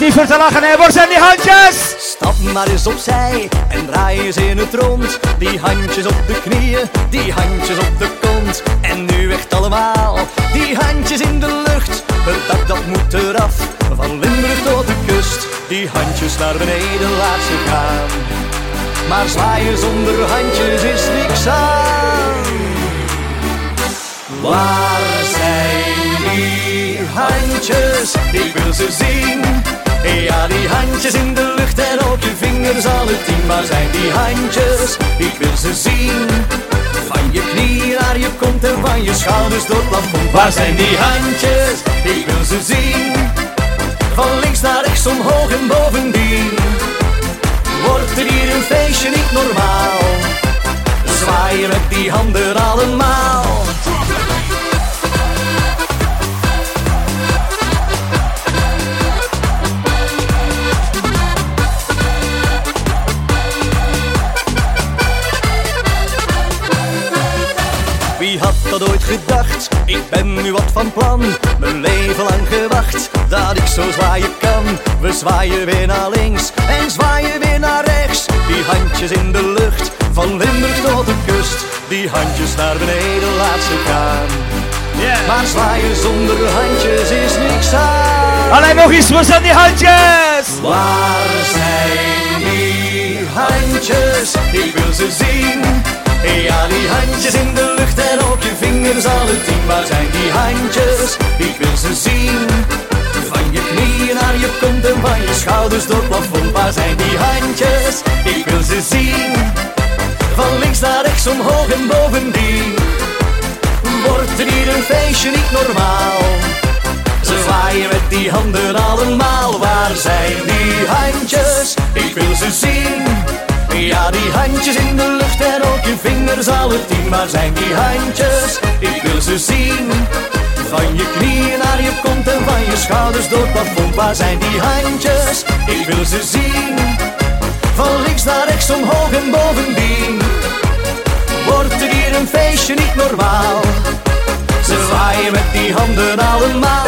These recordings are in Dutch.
niet voor te lachen, hè. Zijn die handjes? Stap maar eens opzij en draai eens in het rond. Die handjes op de knieën, die handjes op de kont. En nu echt allemaal, die handjes in de lucht. Het dak dat moet eraf, van Limburg tot de kust. Die handjes naar beneden laat ze gaan. Maar zwaaien zonder handjes is niks aan. Waar zijn die handjes? Ik wil ze zien. Ja, die handjes in de lucht en op je vingers alle tien. Waar zijn die handjes? Ik wil ze zien. Van je knieën naar je kont en van je schouders door het plafond. Waar zijn die handjes? Ik wil ze zien. Van links naar rechts, omhoog en bovendien. Wordt er hier een feestje niet normaal? Zwaaien met die handen allemaal. Dat ooit gedacht? Ik ben nu wat van plan, mijn leven lang gewacht Dat ik zo zwaaien kan We zwaaien weer naar links en zwaaien weer naar rechts Die handjes in de lucht, van Limburg tot de kust Die handjes naar beneden, laat ze gaan Maar zwaaien zonder handjes is niks aan Alleen nog eens, waar zijn die handjes? Waar zijn die handjes? Ik wil ze zien. Ja, die handjes in de lucht en op je vingers alle tien. Waar zijn die handjes? Ik wil ze zien. Van je knieën naar je kont en van je schouders door het plafond. Waar zijn die handjes? Ik wil ze zien. Van links naar rechts, omhoog en bovendien. Wordt er hier een feestje niet normaal? Ze zwaaien met die handen allemaal. Waar zijn die handjes? Ik wil ze zien. Ja, die handjes in de lucht en ook je vingers alle tien. Waar zijn die handjes? Ik wil ze zien. Van je knieën naar je kont en van je schouders door het plafond. Waar zijn die handjes? Ik wil ze zien. Van links naar rechts, omhoog en bovendien. Wordt er hier een feestje niet normaal? Ze zwaaien met die handen allemaal.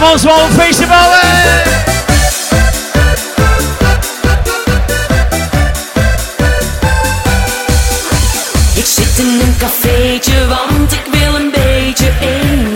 Kom on, small feestje bouwen! Ik zit in een cafeetje, want ik wil een beetje eenzaam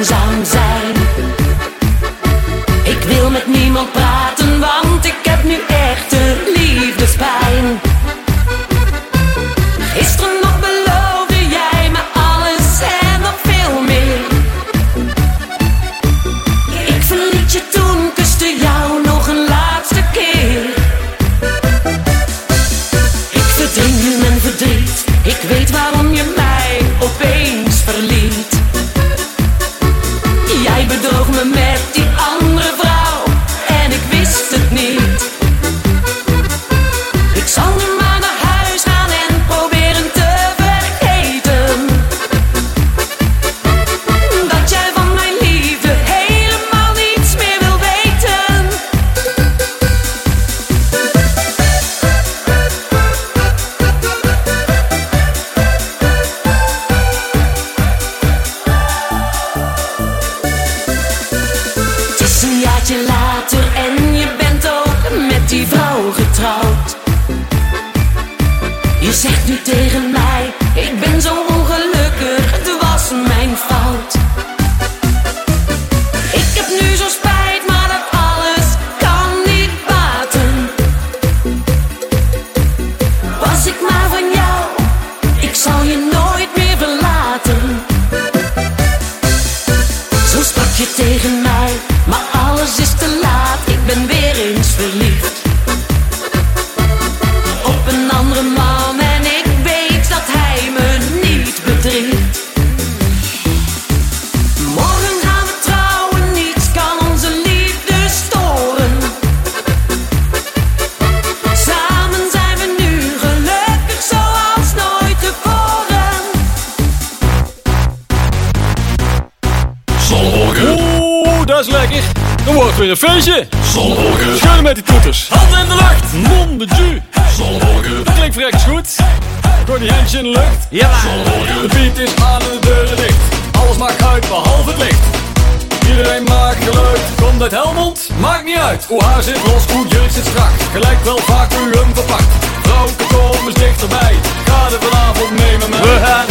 in. Ja, De beat is aan en de deuren dicht. alles maakt uit behalve het licht. Iedereen maakt geluid, komt uit Helmond, maakt niet uit. Hoe haar zit los, hoe jurk zit strak, gelijk wel vaak u hem verpakt. Vrouwke, kom eens dichterbij, ga er vanavond mee met mij. We gaan,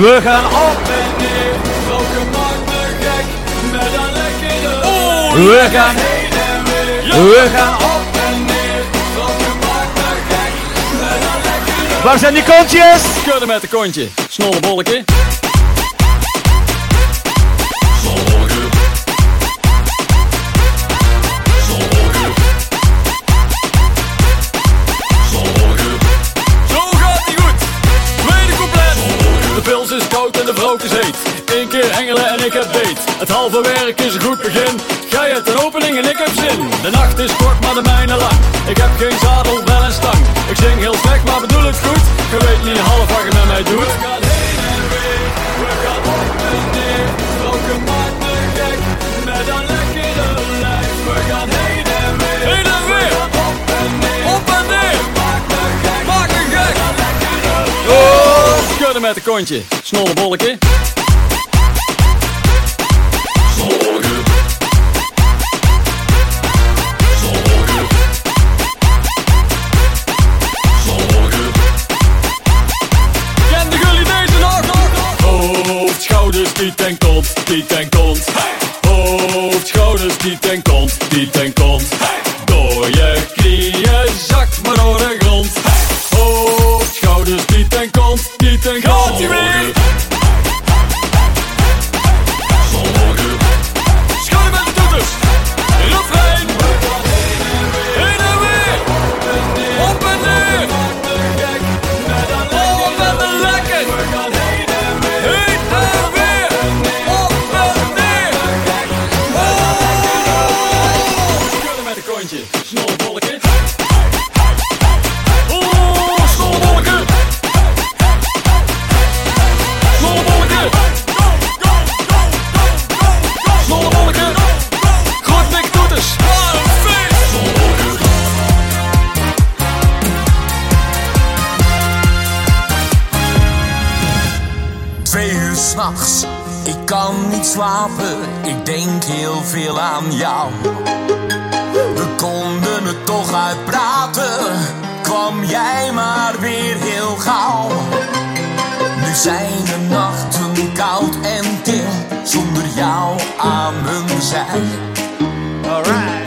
we gaan op. en neer, vrouwke maakt me gek, met een lekkere Oh. We gaan, Heen en weer, we gaan op. Waar zijn die kontjes? Schudden met een kontje, snollebolletje. Eén keer hengelen en ik heb beet. Het halve werk is een goed begin. Gij hebt een opening en ik heb zin. De nacht is kort, maar de mijne lang. Ik heb geen zadel, wel een stang. Ik zing heel slecht, maar bedoel het goed. Je weet niet half wat je met mij doet. We gaan heen en weer. We gaan op en neer. Maakt me gek. Met een lekkere schudden met een kontje. Snollebolletje. Zorgen. Zorgen. Zorgen. Kende jullie deze nog? Hoofd, schouders, piet en kont, piet en kont. Hoofd, schouders, piet en kont, piet en kont. Jou aan mijn zij.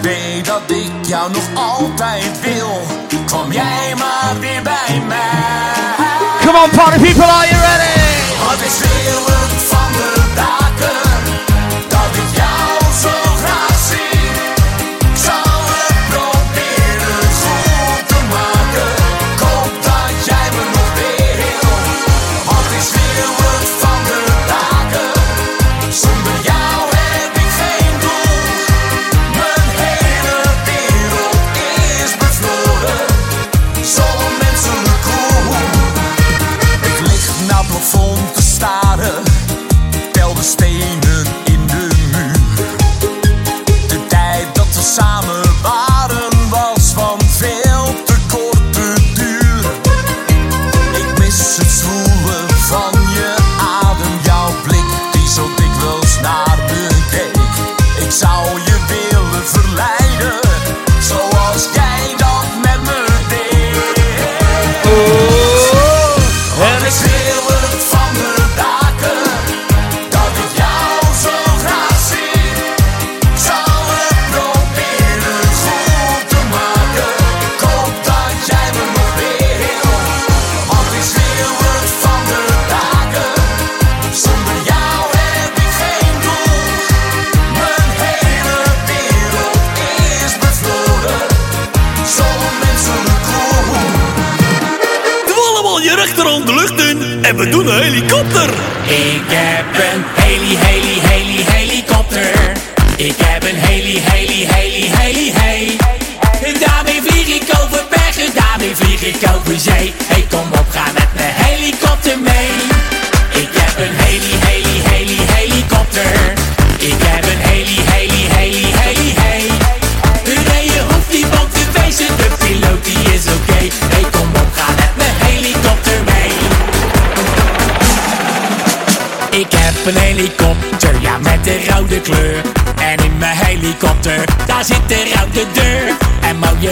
Weet dat ik jou nog altijd wil, kwam jij maar weer bij mij. Come on party people, are you ready? We doen een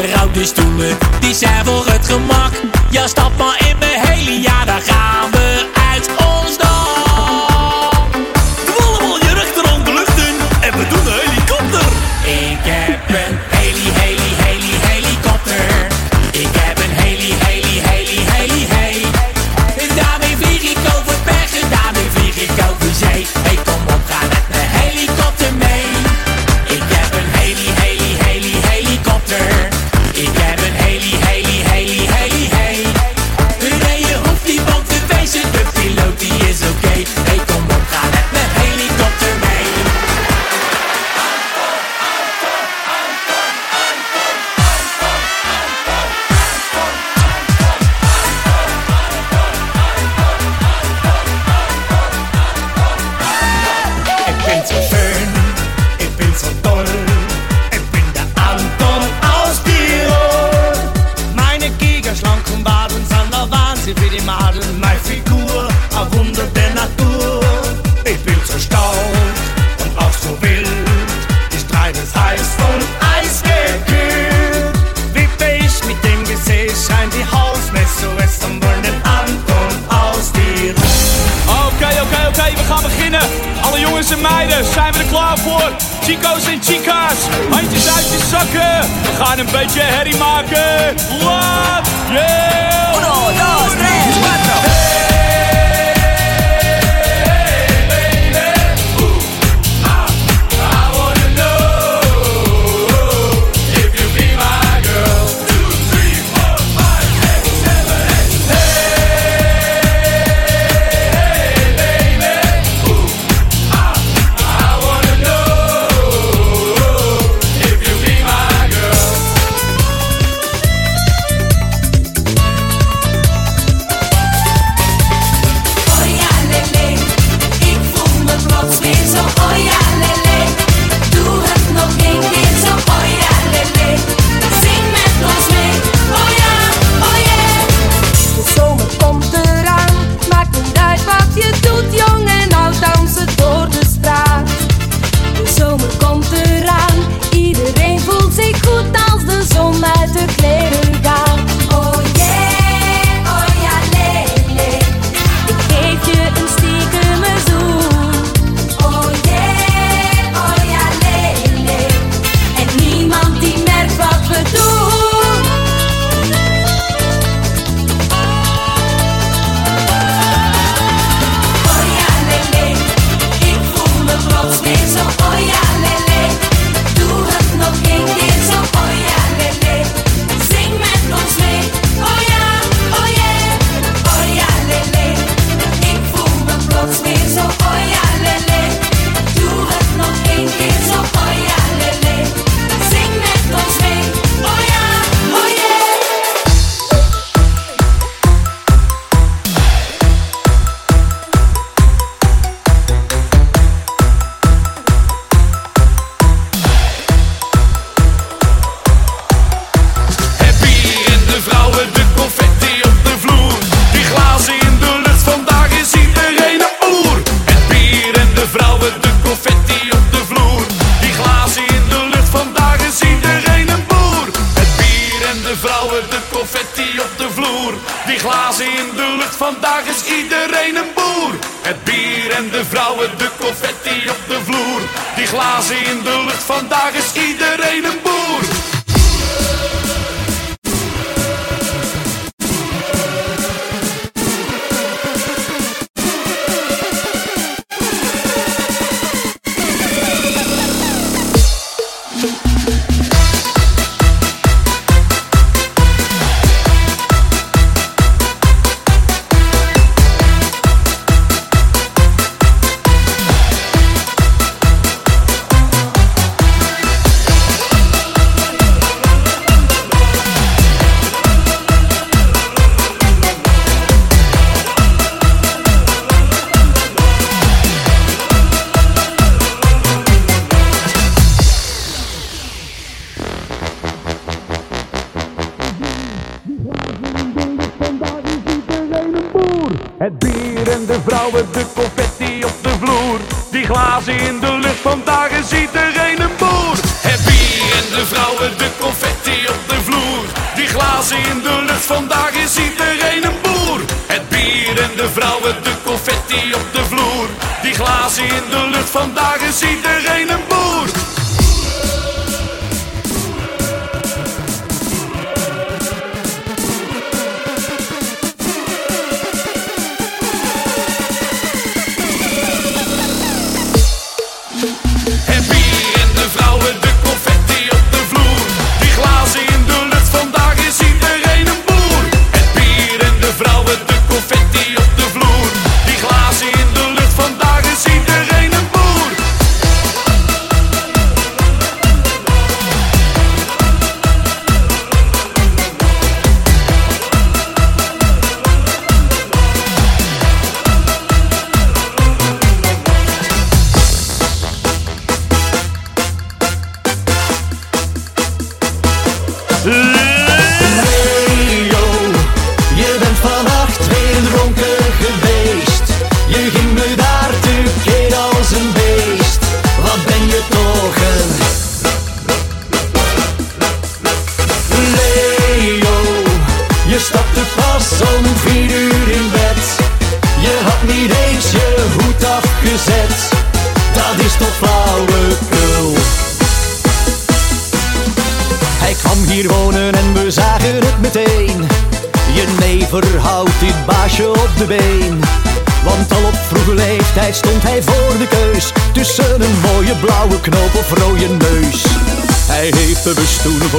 je rouwt dus toen. Die zijn voor het gemak, ja stap maar in me. en een beetje herrie maken. Laat Yeah!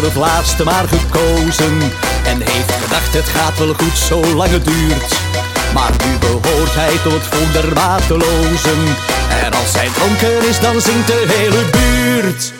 of laatste maar gekozen. En heeft gedacht het gaat wel goed zolang het duurt. Maar nu behoort hij tot von der matelozen. En als hij donker is dan zingt de hele buurt.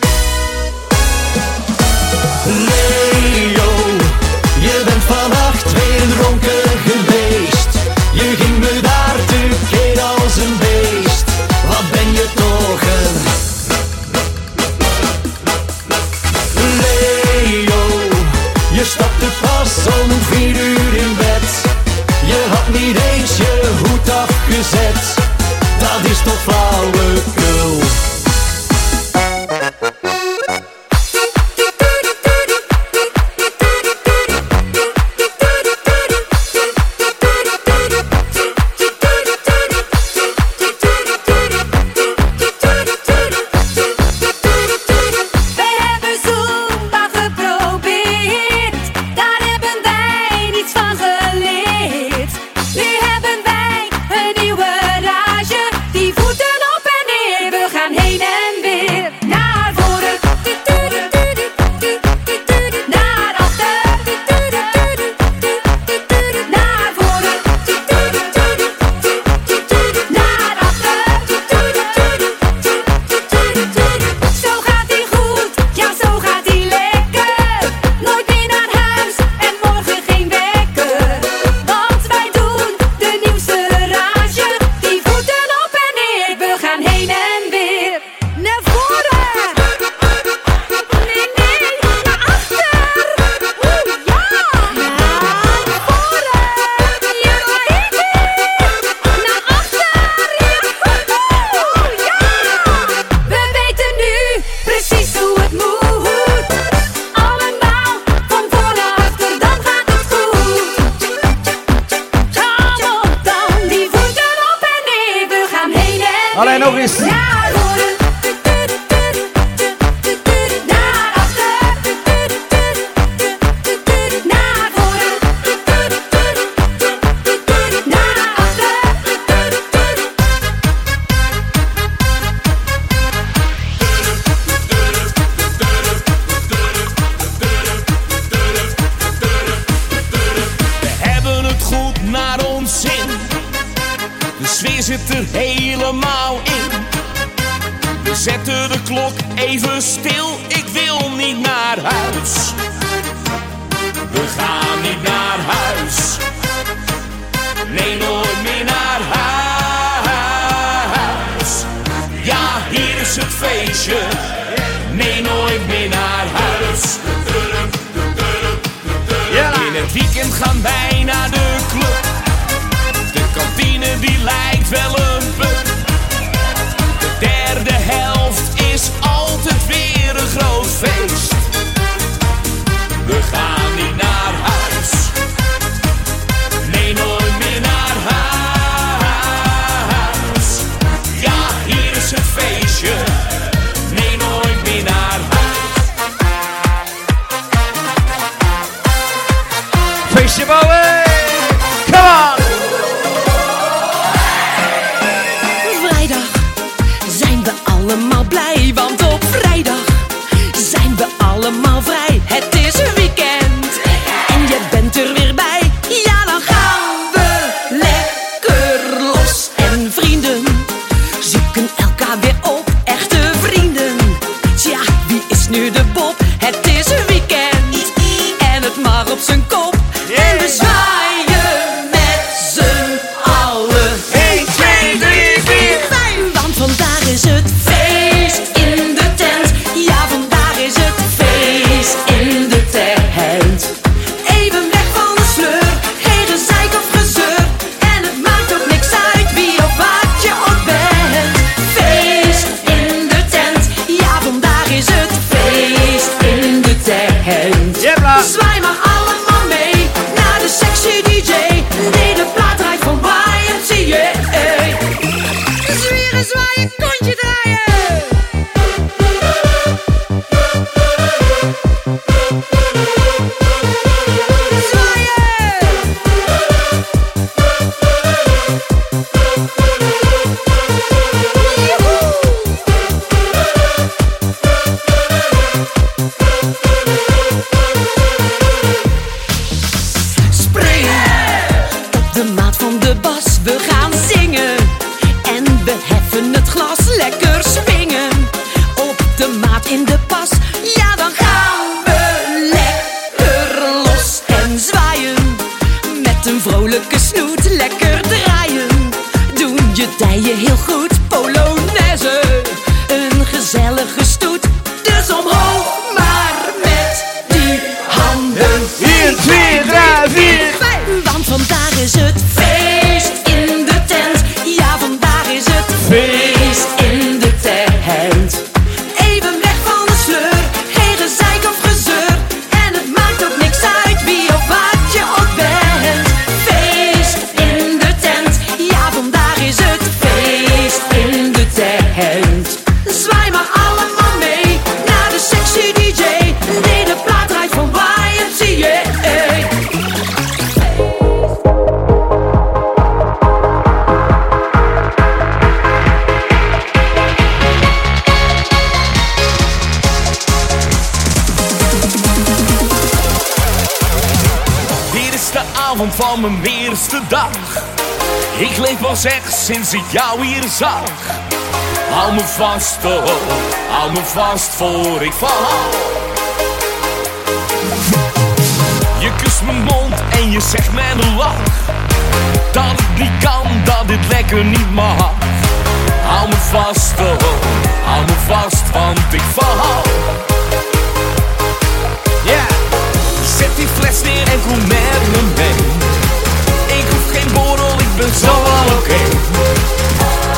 wel zeg sinds ik jou hier zag. Hou me vast, oh, oh, oh, hou me vast voor ik val. Je kust mijn mond en je zegt mijn lach. Dat ik niet kan, dat dit lekker niet mag. Hou me vast, oh, oh, hou me vast, want ik val. Yeah. Zet die fles neer en kom met me mee. Ik hoef geen borrel ben zo al oké.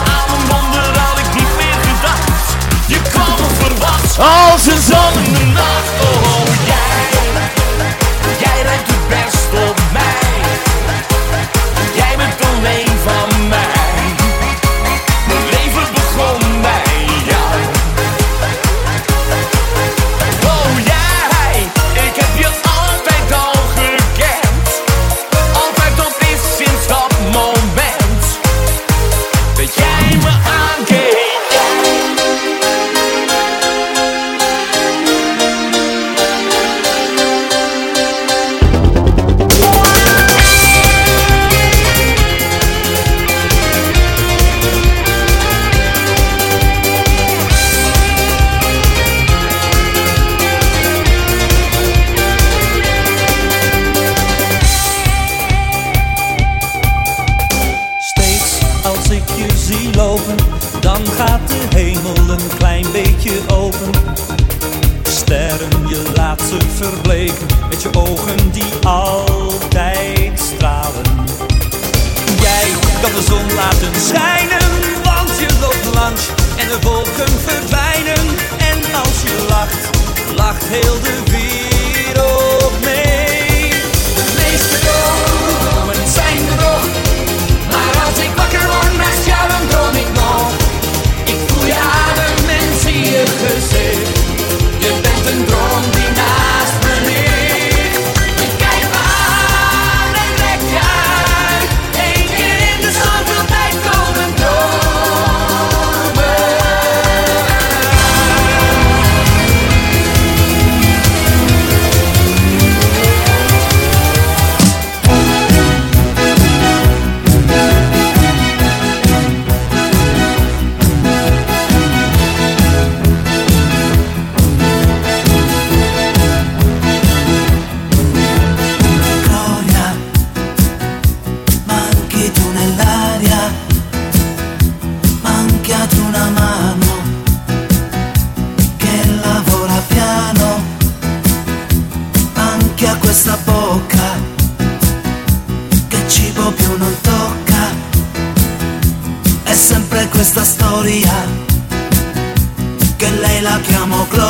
Aan een wonder had ik niet meer gedacht. Je kwam verrast als een zang in de nacht. met je ogen die altijd stralen. Jij kan de zon laten schijnen, want je loopt langs en de wolken verdwijnen. En als je lacht, lacht heel de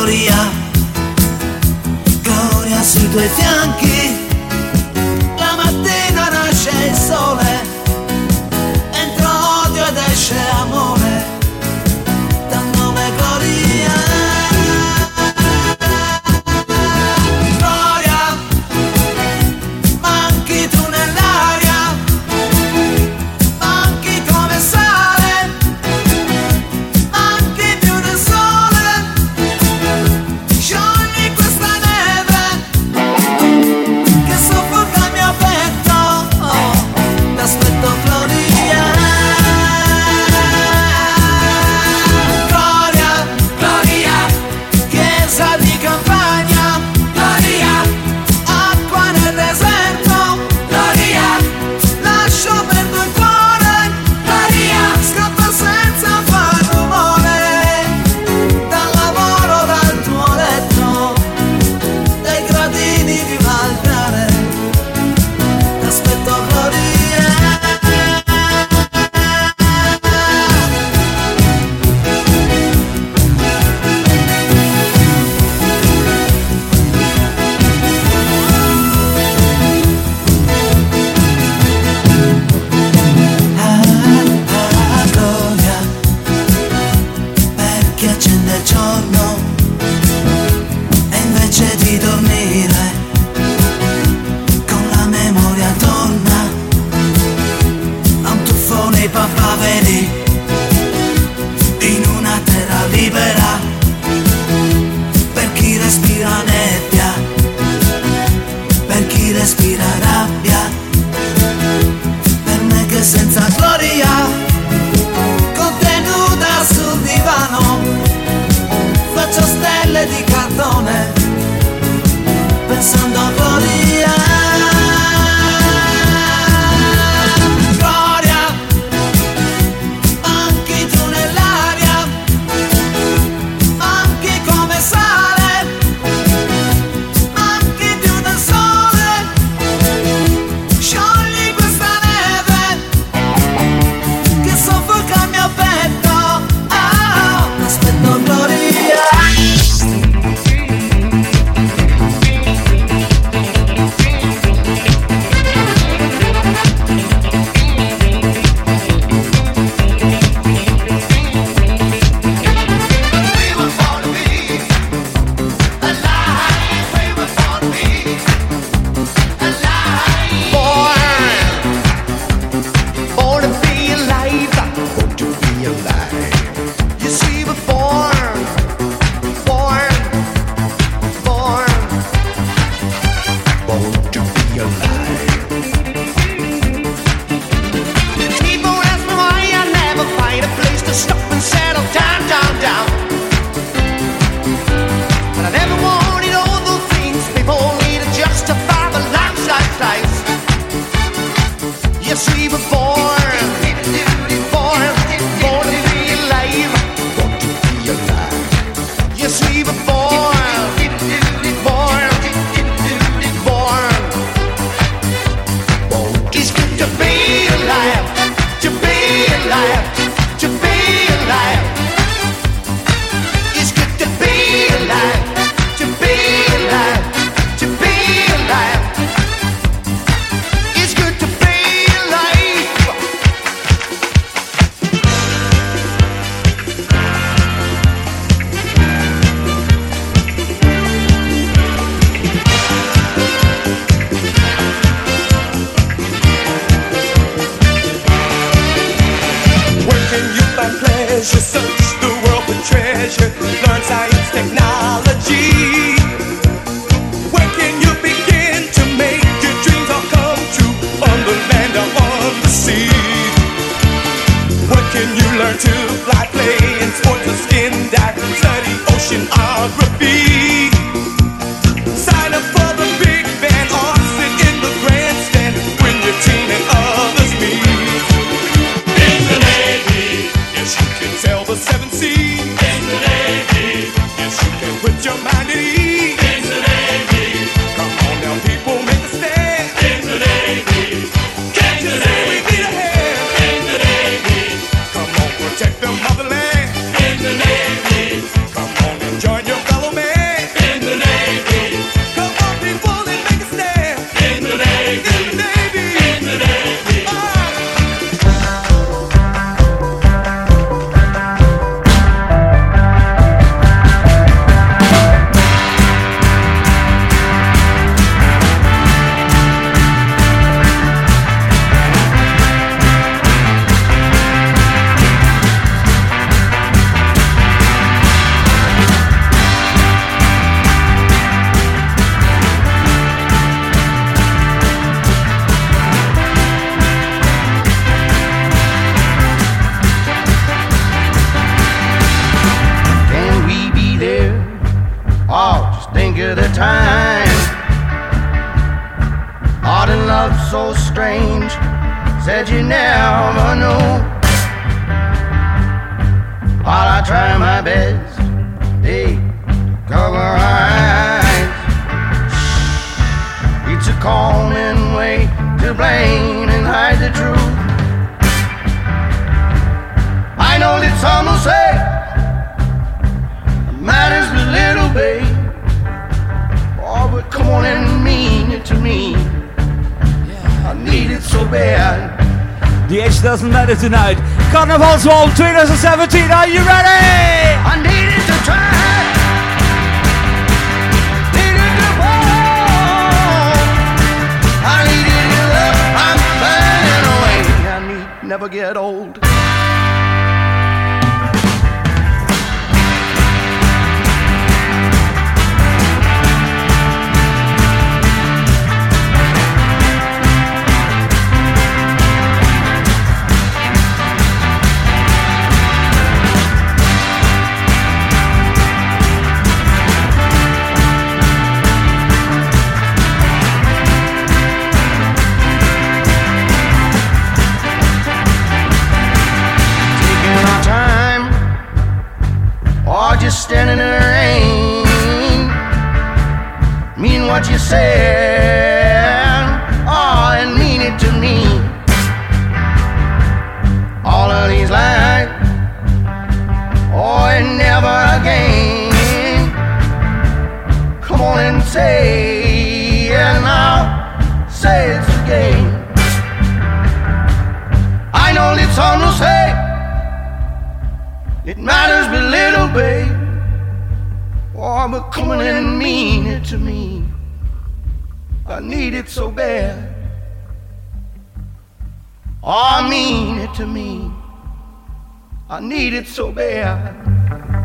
día. Gloria si tu what you said, oh, and mean it to me. All of these lies, oh, and never again. Come on and say, and now say it's again. I know that some will say. It matters but little, babe. Oh, but come on and mean it to me. I need it so bad. Oh, I mean it to me. I need it so bad.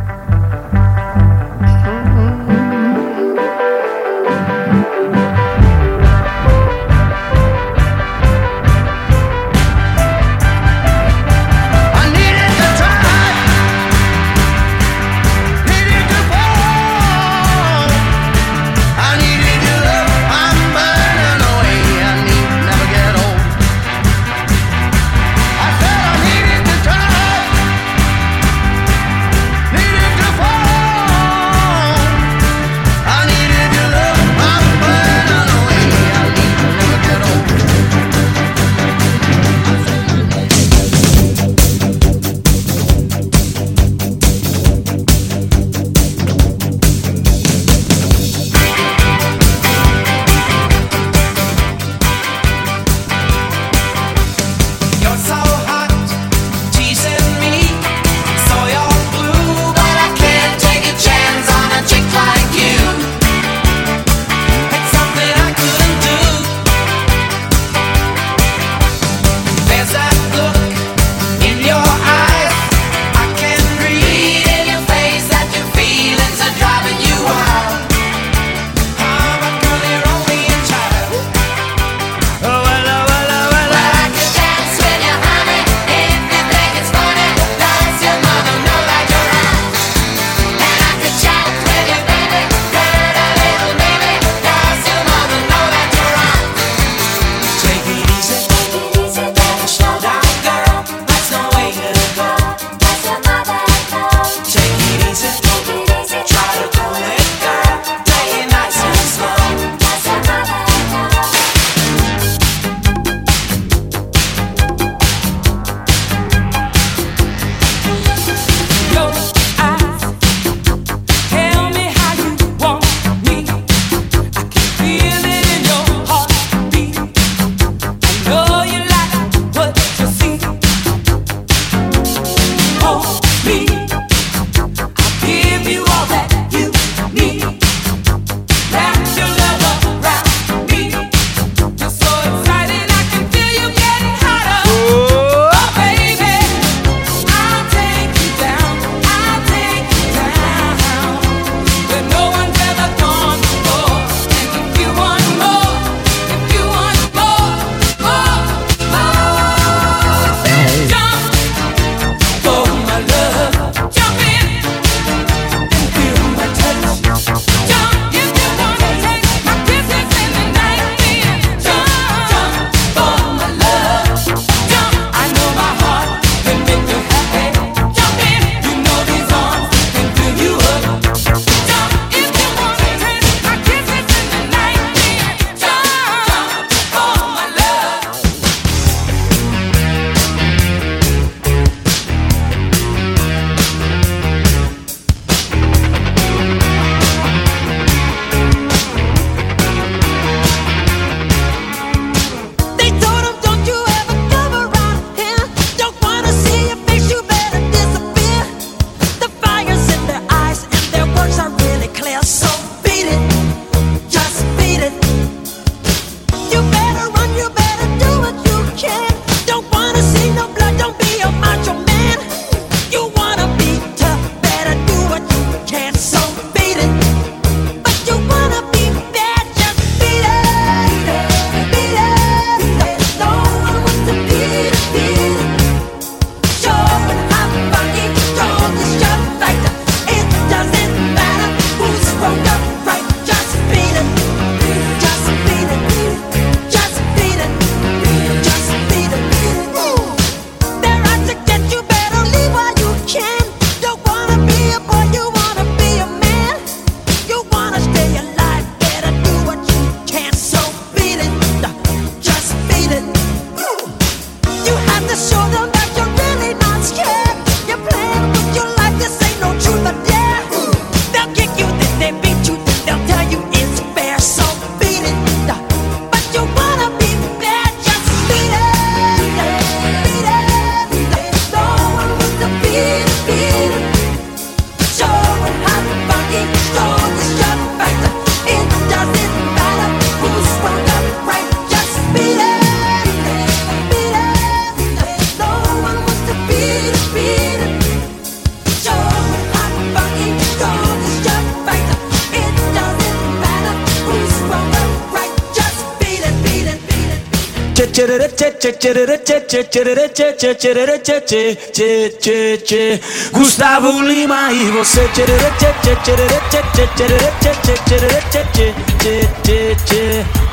Gustavo Lima e você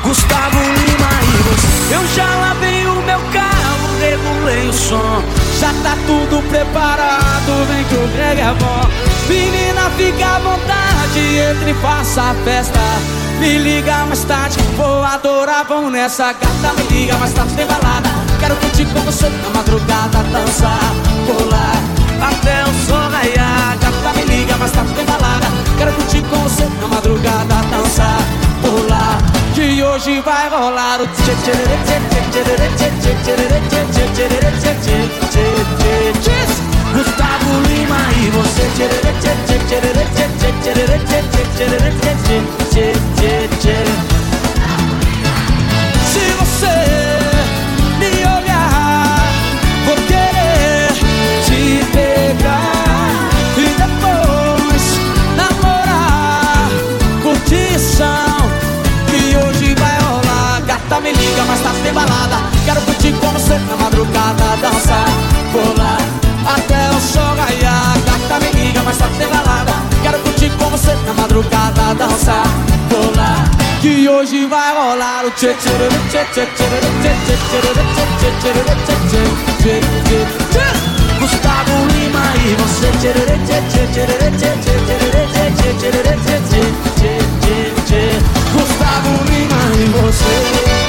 Gustavo Lima e você Eu já lavei o meu carro, regulei o som Já tá tudo preparado, vem que o Greg é bom Menina, fica à vontade, entre e faça a festa me liga mais tarde, vou adorar, vão nessa gata Me liga mais tarde, tem balada Quero curtir com você na madrugada, dançar, pular até o sol raiar. Gata, me liga mais tarde, tem balada. Quero curtir com você na madrugada, dançar, pular. Que hoje vai rolar o tchê tchê tchê tchê tchê tchê tchê tchê tchê tchê tchê tchê Gustavo Lima e você tchê tchê tchê tchê tchê tchê tchê tchê tchê tchê tchê tchê madrugada, dançar, pular até o sol raiar. Gata me liga, mas tá tem balada. Quero curtir com você na madrugada, dançar, pular. Que hoje vai rolar o tchê tchê tchê tchê tchê tchê tchê tchê tchê tchê Gustavo Lima e você tchê tchê tchê tchê tchê tchê tchê tchê tchê Gustavo Lima e você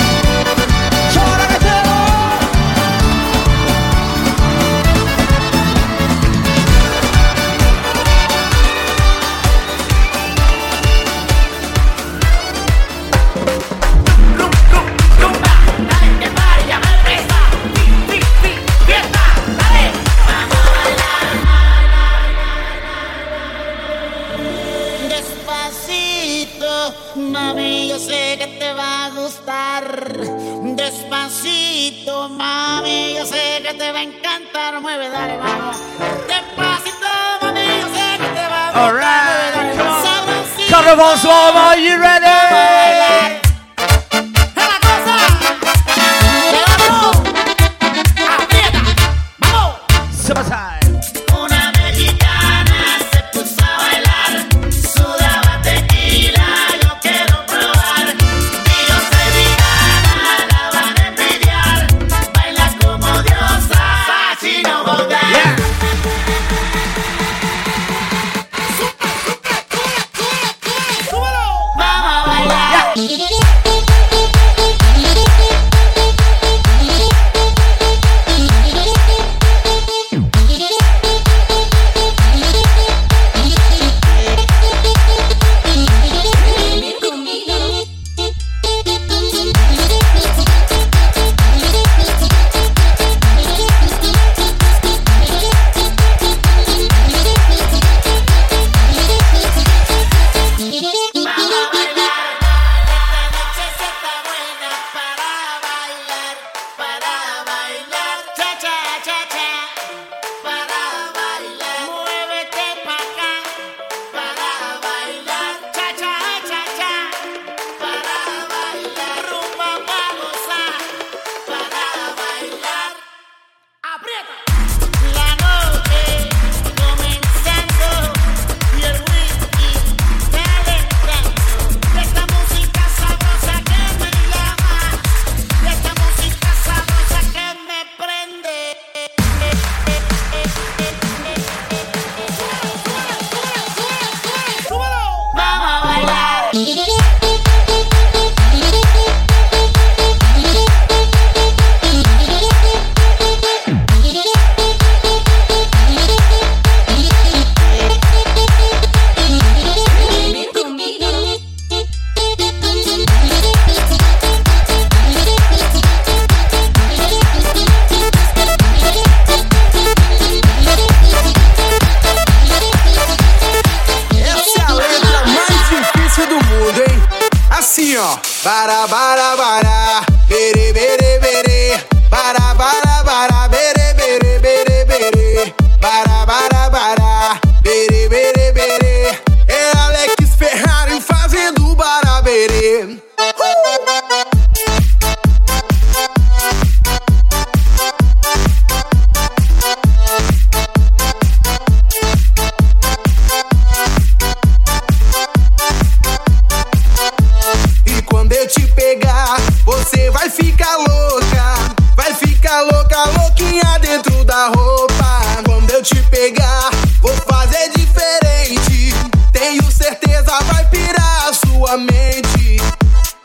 Francois, are you ready?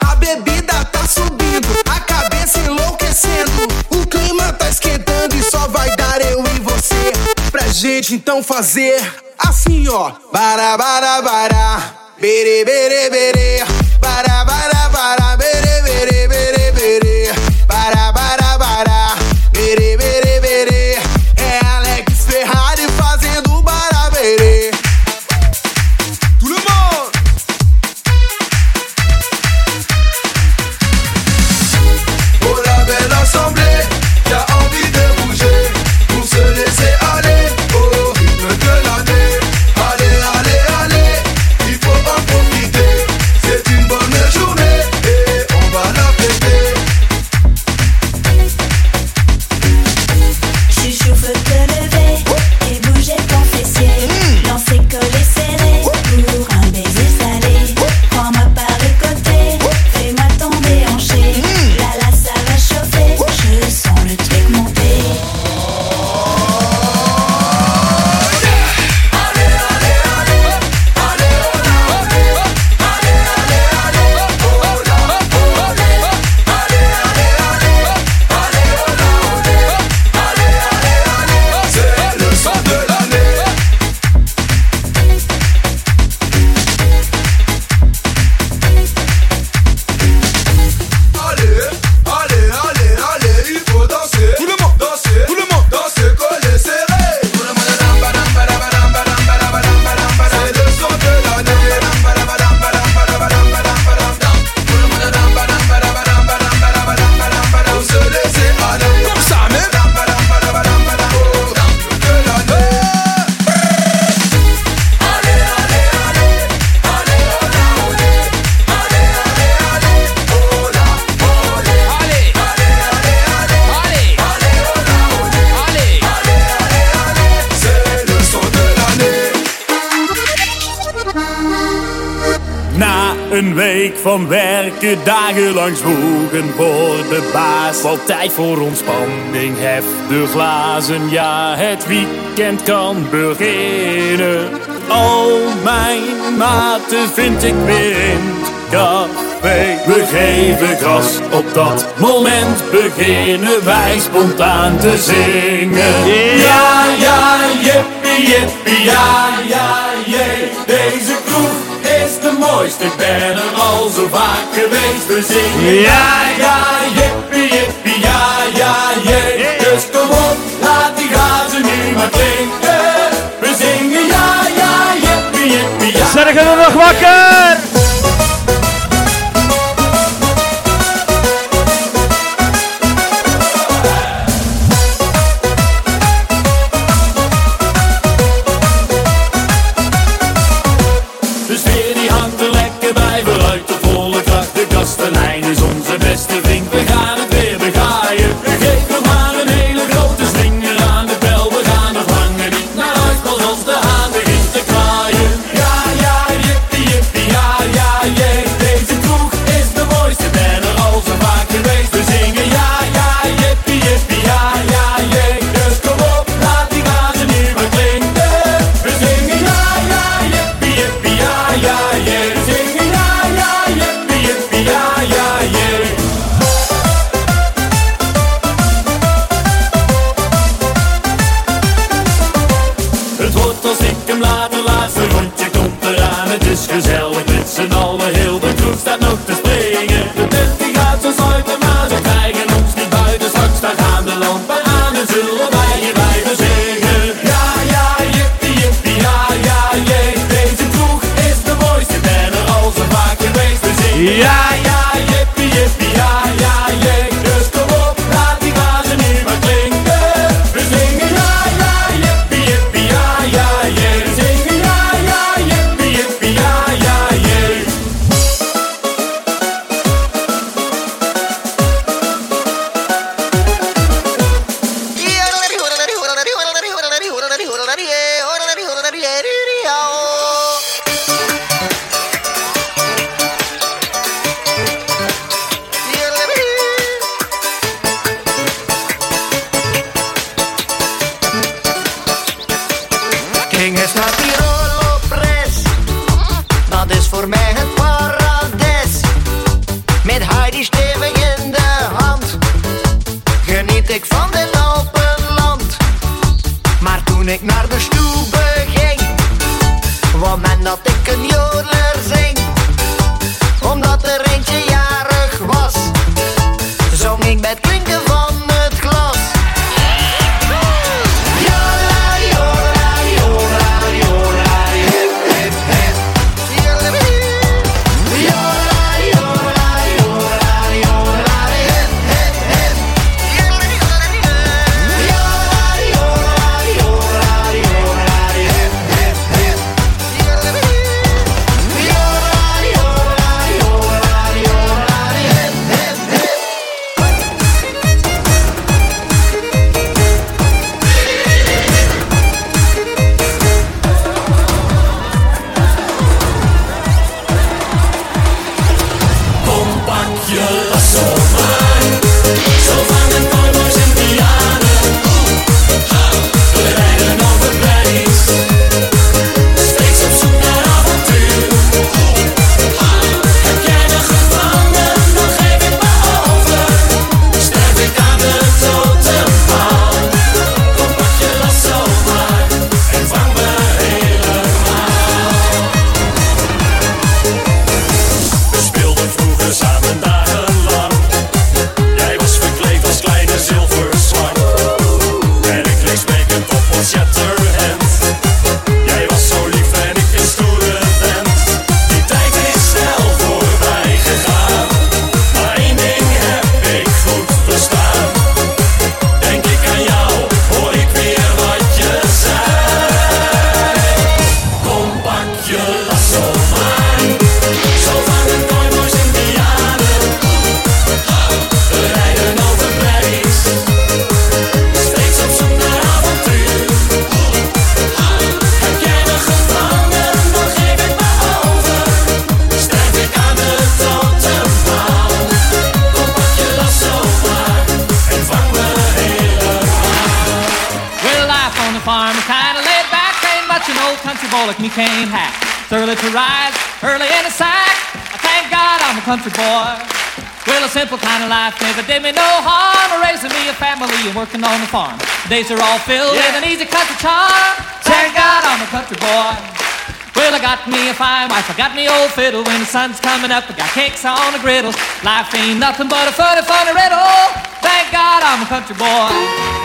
A bebida tá subindo, a cabeça enlouquecendo. O clima tá esquentando e só vai dar eu e você. Pra gente então fazer assim ó: bara bara bara, bere bere bere, bara bara bara. van werken, dagenlang zwoegen voor de baas. Wat tijd voor ontspanning, hef de glazen, ja het weekend kan beginnen. Al mijn maten vind ik weer in café. We geven gas, op dat moment beginnen wij spontaan te zingen. Ja, ja, jippie, jippie, ja, ja, jee, deze kroeg mooiste. Ik ben al zo vaak geweest. We zingen ja, ja, jippie, jippie, ja, ja, jee. Dus kom op, laat die gazen nu maar klinken. We zingen ja, ja, jippie, jippie, ja. Zeggen we nog wakker? Country boy. Well, a simple kind of life never did me no harm. Raising me a family and working on the farm. Days are all filled with an easy country charm. Thank God I'm a country boy. Well, I got me a fine wife, I got me old fiddle. When the sun's coming up, I got cakes on the griddle. Life ain't nothing but a funny, funny riddle. Thank God I'm a country boy.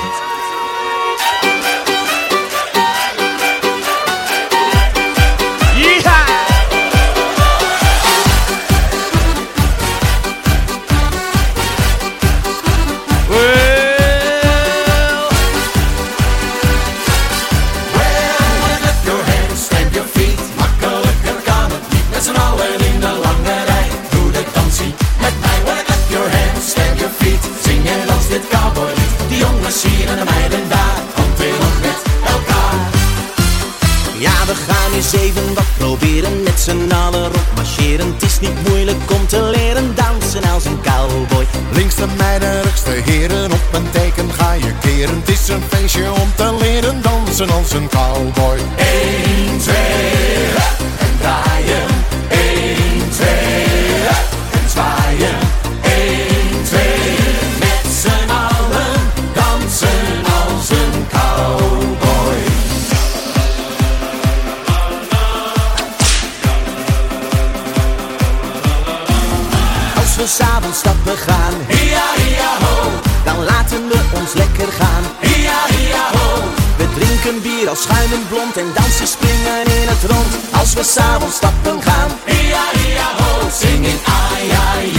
Even wat proberen met z'n allen rondmarcheren. Het is niet moeilijk om te leren dansen als een cowboy. Links de meiden, rechts de heren, op een teken ga je keren. Het is een feestje om te leren dansen als een cowboy. 1, 2, en draaien. Als we s'avonds stappen gaan, Hia, hia, ho. dan laten we ons lekker gaan. Hia, hia, ho. We drinken bier als schuimend blond en dansen springen in het rond. Als we s'avonds stappen gaan, Hia, hia, ho. Singing ai, ai,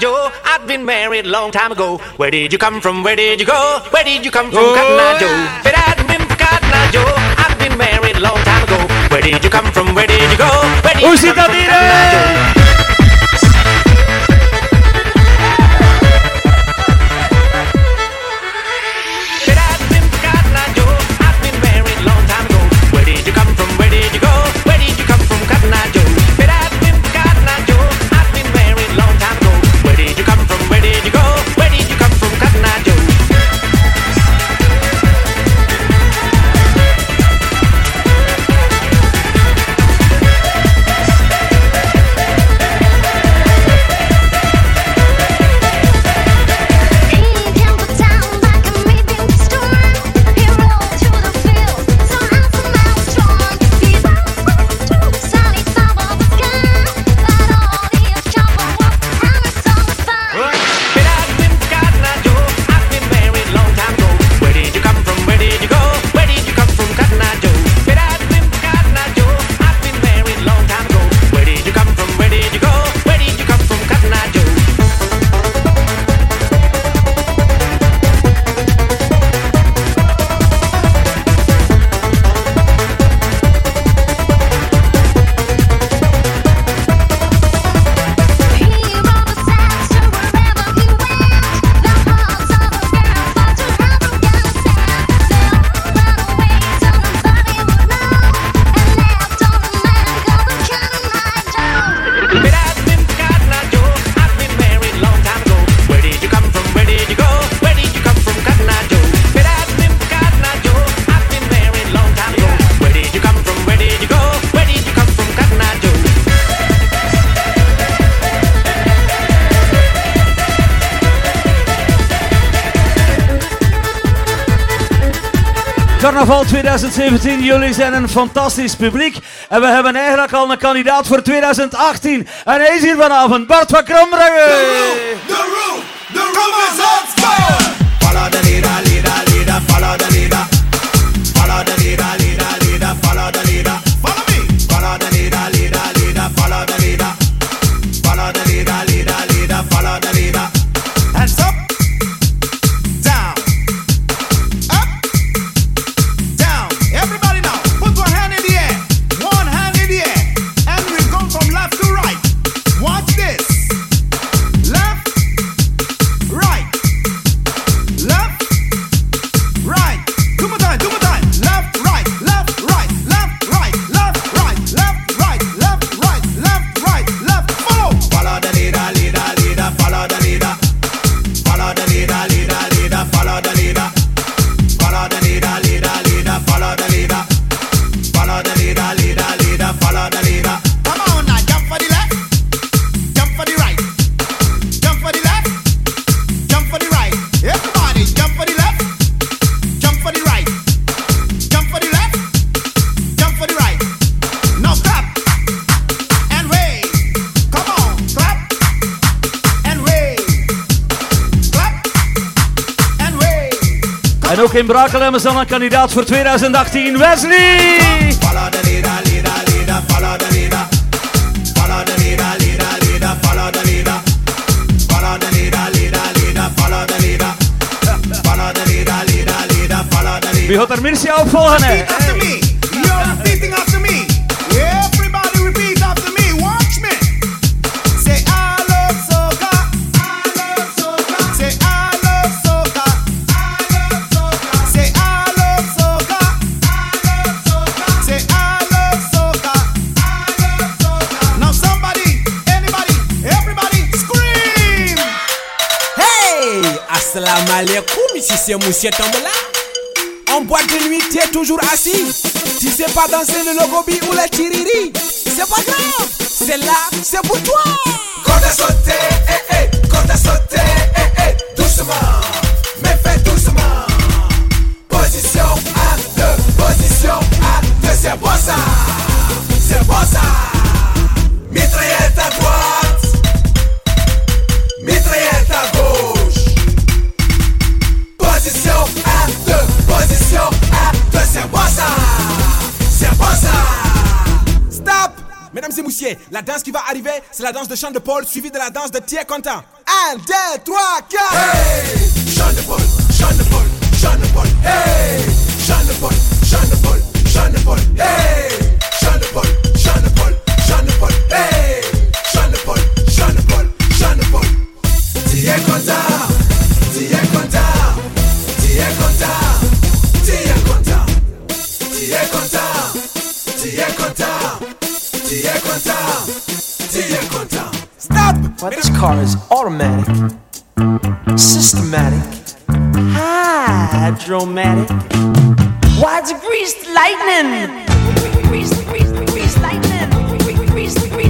Joe, I've been married a long time ago. Where did you come from? Where did you go? Where did you come from, Oh, Cotton Eye Joe? If it hadn't been for Cotton Eye Joe, I'd been married a long time ago. Where did you come from? Where did you go? Where did oh, you zit come from. Cotton Eye Joe? 2017, jullie zijn een fantastisch publiek. En we hebben eigenlijk al een kandidaat voor 2018. En hij is hier vanavond, Bart van Krombrugge. Is fire. En ook in Brakelem is al een kandidaat voor 2018, Wesley. Wie gaat er Mircea opvolgen? hè? Monsieur. En boîte de nuit, t'es toujours assis. Tu sais pas danser le logobi ou le tiriri. C'est pas grave, c'est là, c'est pour toi. Corde à sauter, eh eh, corde à sauter, eh eh, doucement, mais fais doucement. Position à deux, position à deux, c'est bon ça, c'est bon ça. Mitraillette à droite, Mesdames et messieurs, la danse qui va arriver, c'est la danse de chant de Paul suivie de la danse de Thierry Content. 1, 2, 3, 4 Hey, chant de Paul, chant de Paul, chant de Paul. Hey, chant de Paul, chant de Paul, chant de Paul. Hey, Stop! This car is automatic, systematic, hydromatic, Why degrees lightning. Lightning.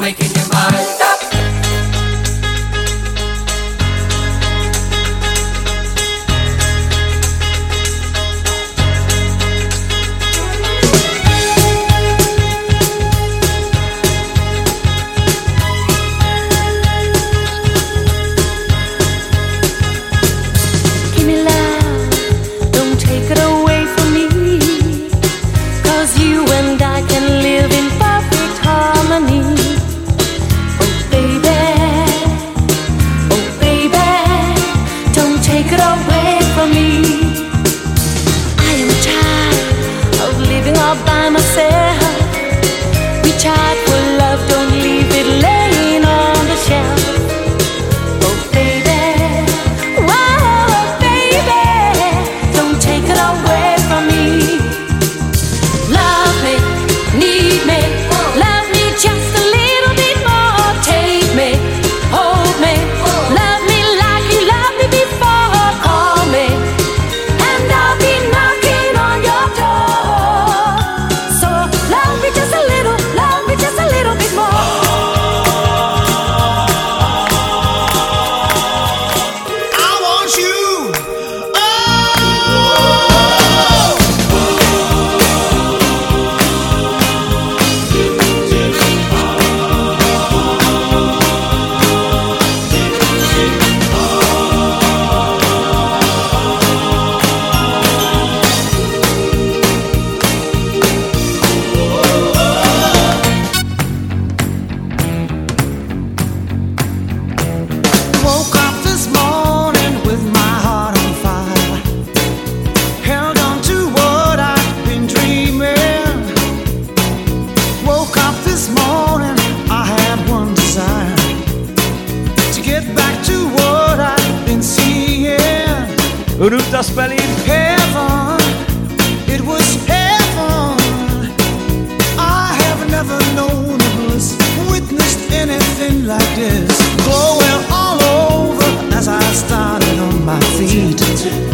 making your mind. never known of bliss, witnessed anything like this. Glowing all over as I started on my feet.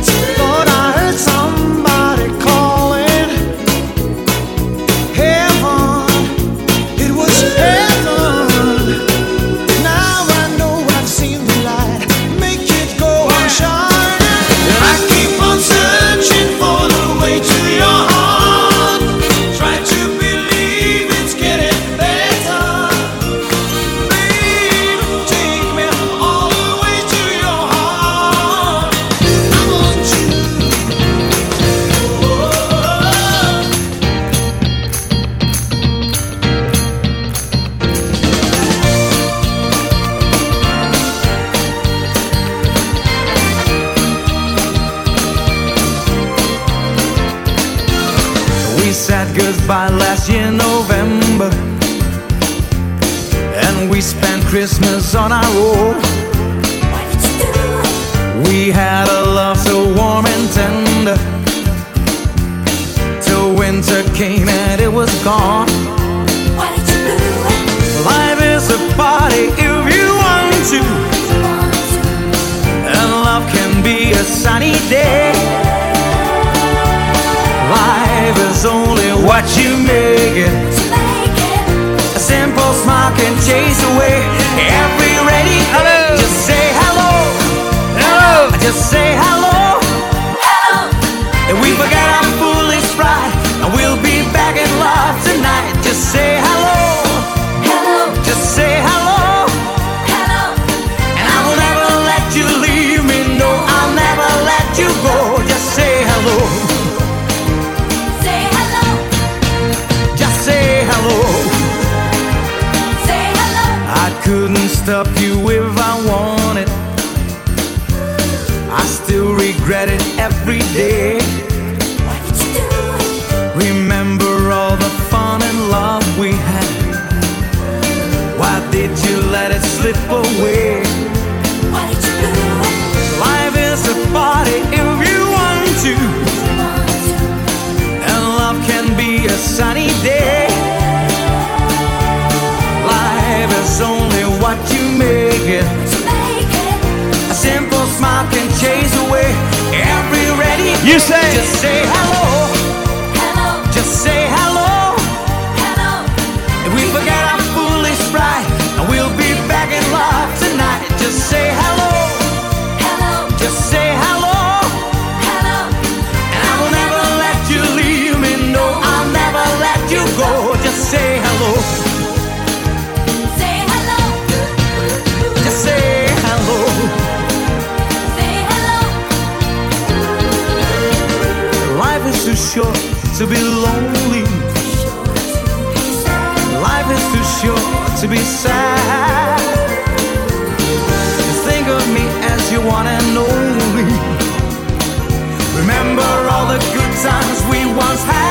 let it slip away. Life is a party if you want to, and love can be a sunny day. Life is only what you make it. A simple smile can chase away every ready. You say, just say hello. short to be lonely. Life is too short to be sad. Think of me as your one and only. Remember all the good times we once had.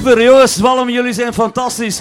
Super, jongens, Walm, jullie zijn fantastisch.